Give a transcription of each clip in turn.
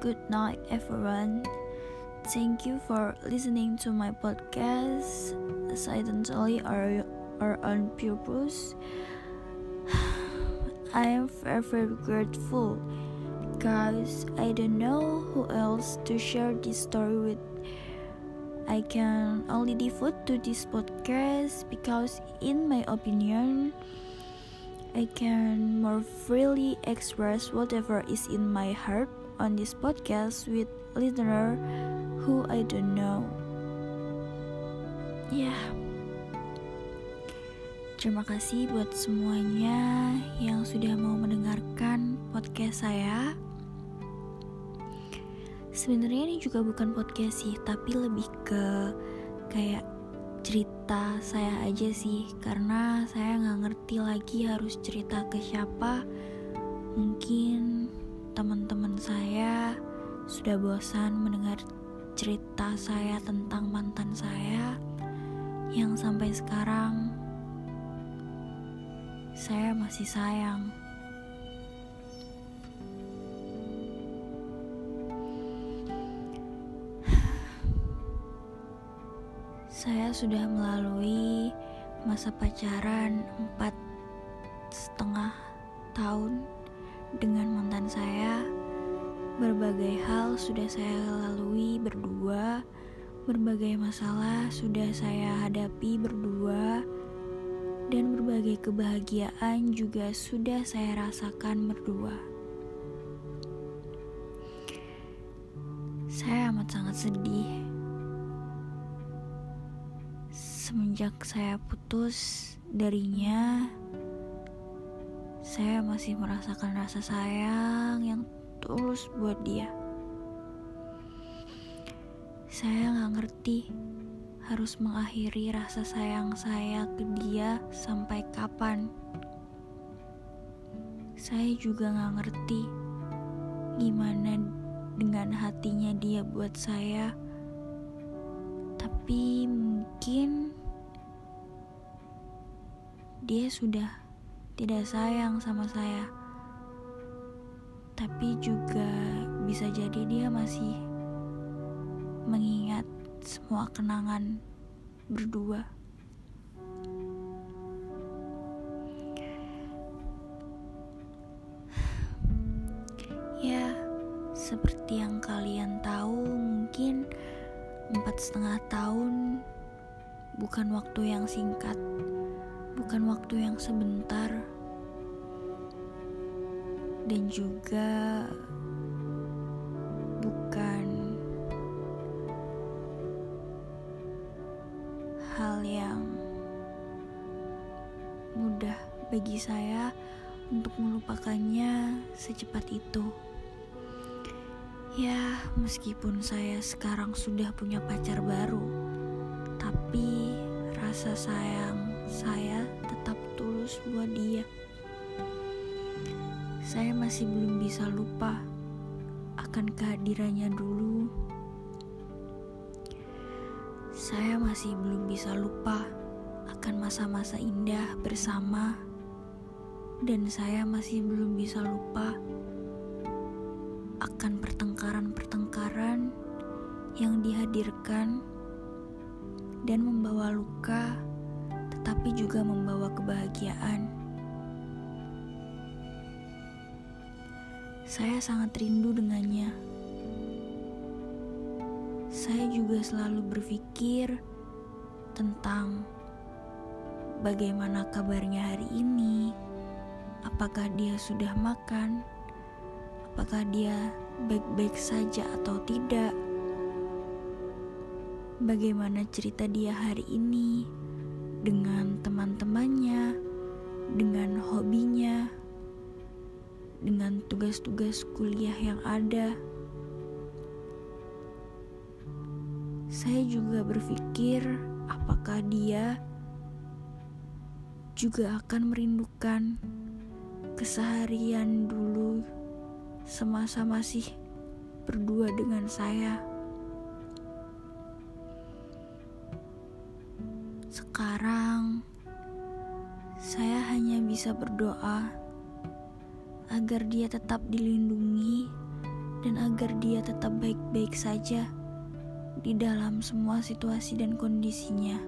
good night, everyone. Thank you for listening to my podcast, silently or, or on purpose. I am very, grateful because I don't know who else to share this story with. I can only devote to this podcast because, in my opinion, I can more freely express whatever is in my heart on this podcast with listener who I don't know. Ya, yeah. terima kasih buat semuanya yang sudah mau mendengarkan podcast saya. Sebenarnya ini juga bukan podcast sih, tapi lebih ke kayak cerita saya aja sih karena saya nggak ngerti lagi harus cerita ke siapa mungkin teman-teman saya sudah bosan mendengar cerita saya tentang mantan saya yang sampai sekarang saya masih sayang. Saya sudah melalui masa pacaran 4 mantan saya. Berbagai hal sudah saya lalui berdua, berbagai masalah sudah saya hadapi berdua, dan berbagai kebahagiaan juga sudah saya rasakan berdua. Saya amat sangat sedih semenjak saya putus darinya, saya masih merasakan rasa sayang yang tulus buat dia. Saya nggak ngerti harus mengakhiri rasa sayang saya ke dia sampai kapan. Saya juga nggak ngerti gimana dengan hatinya dia buat saya. Tapi mungkin dia sudah tidak sayang sama saya. Tapi juga bisa jadi dia masih mengingat semua kenangan berdua. Ya, seperti yang kalian tahu, mungkin empat setengah tahun bukan waktu yang singkat bukan waktu yang sebentar, dan juga bukan hal yang mudah bagi saya untuk melupakannya secepat itu. Ya, meskipun saya sekarang sudah punya pacar baru, tapi rasa sayang saya tetap tulus buat dia. Saya masih belum bisa lupa akan kehadirannya dulu. Saya masih belum bisa lupa akan masa-masa indah bersama, dan saya masih belum bisa lupa akan pertengkaran-pertengkaran yang dihadirkan dan membawa luka tetapi juga membawa kebahagiaan. Saya sangat rindu dengannya. Saya juga selalu berpikir tentang bagaimana kabarnya hari ini. Apakah dia sudah makan? Apakah dia baik-baik saja atau tidak? Bagaimana cerita dia hari ini? Dengan teman-temannya, dengan hobinya, dengan tugas-tugas kuliah yang ada. Saya juga berpikir, apakah dia juga akan merindukan keseharian dulu semasa masih berdua dengan saya. Sekarang saya hanya bisa berdoa agar dia tetap dilindungi dan agar dia tetap baik-baik saja di dalam semua situasi dan kondisinya.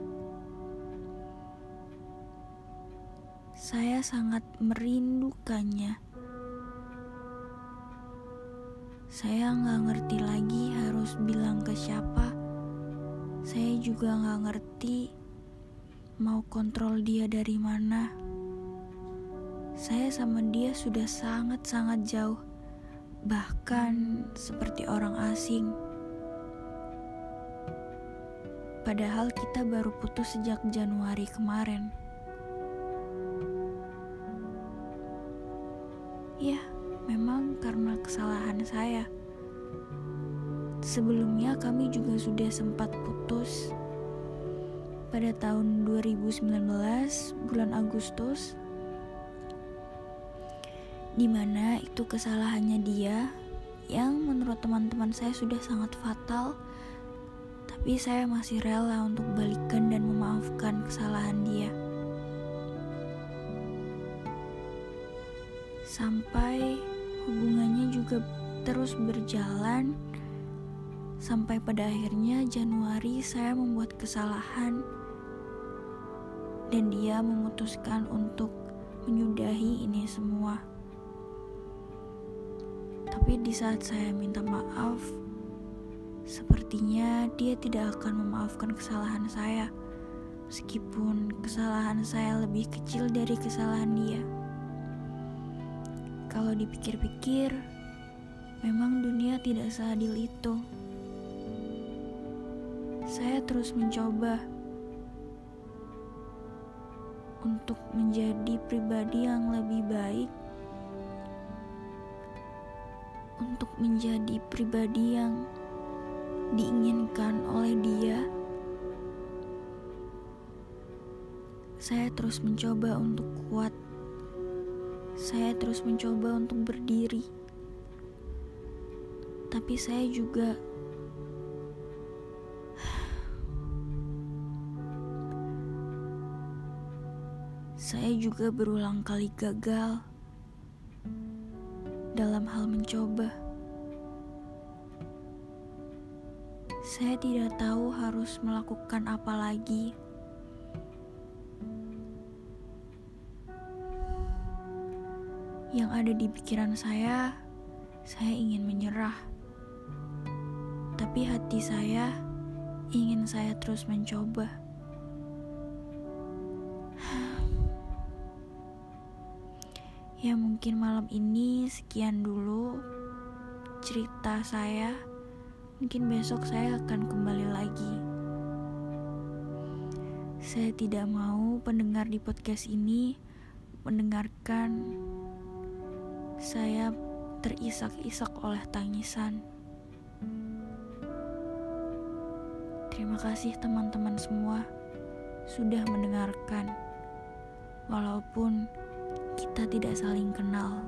Saya sangat merindukannya. Saya nggak ngerti lagi harus bilang ke siapa. Saya juga nggak ngerti mau kontrol dia dari mana. Saya sama dia sudah sangat-sangat jauh, bahkan seperti orang asing. Padahal kita baru putus sejak Januari kemarin. Ya, memang karena kesalahan saya. Sebelumnya kami juga sudah sempat putus pada tahun 2019 bulan Agustus di mana itu kesalahannya dia yang menurut teman-teman saya sudah sangat fatal tapi saya masih rela untuk balikan dan memaafkan kesalahan dia. Sampai hubungannya juga terus berjalan sampai pada akhirnya Januari saya membuat kesalahan dan dia memutuskan untuk menyudahi ini semua. Tapi di saat saya minta maaf, Sepertinya dia tidak akan memaafkan kesalahan saya, meskipun kesalahan saya lebih kecil dari kesalahan dia. Kalau dipikir-pikir, memang dunia tidak seadil itu. Saya terus mencoba untuk menjadi pribadi yang lebih baik, untuk menjadi pribadi yang diinginkan oleh dia, saya terus mencoba untuk kuat. Saya terus mencoba untuk berdiri, tapi saya juga saya juga berulang kali gagal dalam hal mencoba. Saya tidak tahu harus melakukan apa lagi. Yang ada di pikiran saya, saya ingin menyerah. Tapi hati saya ingin saya terus mencoba. Ya mungkin malam ini sekian dulu cerita saya. Mungkin besok saya akan kembali lagi. Saya tidak mau pendengar di podcast ini mendengarkan saya terisak-isak oleh tangisan. Terima kasih teman-teman semua sudah mendengarkan, walaupun kita tidak saling kenal.